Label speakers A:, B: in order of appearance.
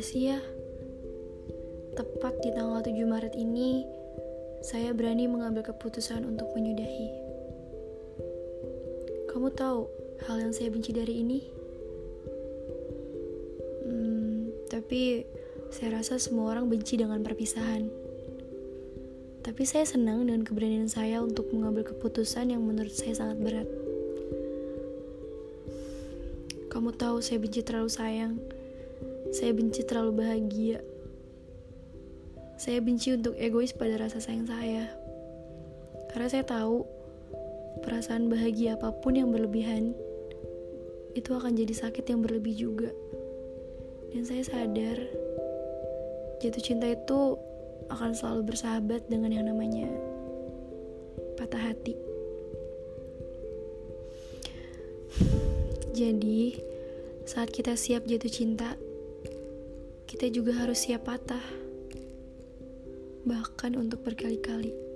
A: sih ya? Tepat di tanggal 7 Maret ini, saya berani mengambil keputusan untuk menyudahi. Kamu tahu hal yang saya benci dari ini? Hmm, tapi saya rasa semua orang benci dengan perpisahan. Tapi saya senang dengan keberanian saya untuk mengambil keputusan yang menurut saya sangat berat. Kamu tahu saya benci terlalu sayang saya benci terlalu bahagia. Saya benci untuk egois pada rasa sayang saya. Karena saya tahu perasaan bahagia apa pun yang berlebihan itu akan jadi sakit yang berlebih juga. Dan saya sadar jatuh cinta itu akan selalu bersahabat dengan yang namanya patah hati. Jadi, saat kita siap jatuh cinta, kita juga harus siap patah bahkan untuk berkali-kali.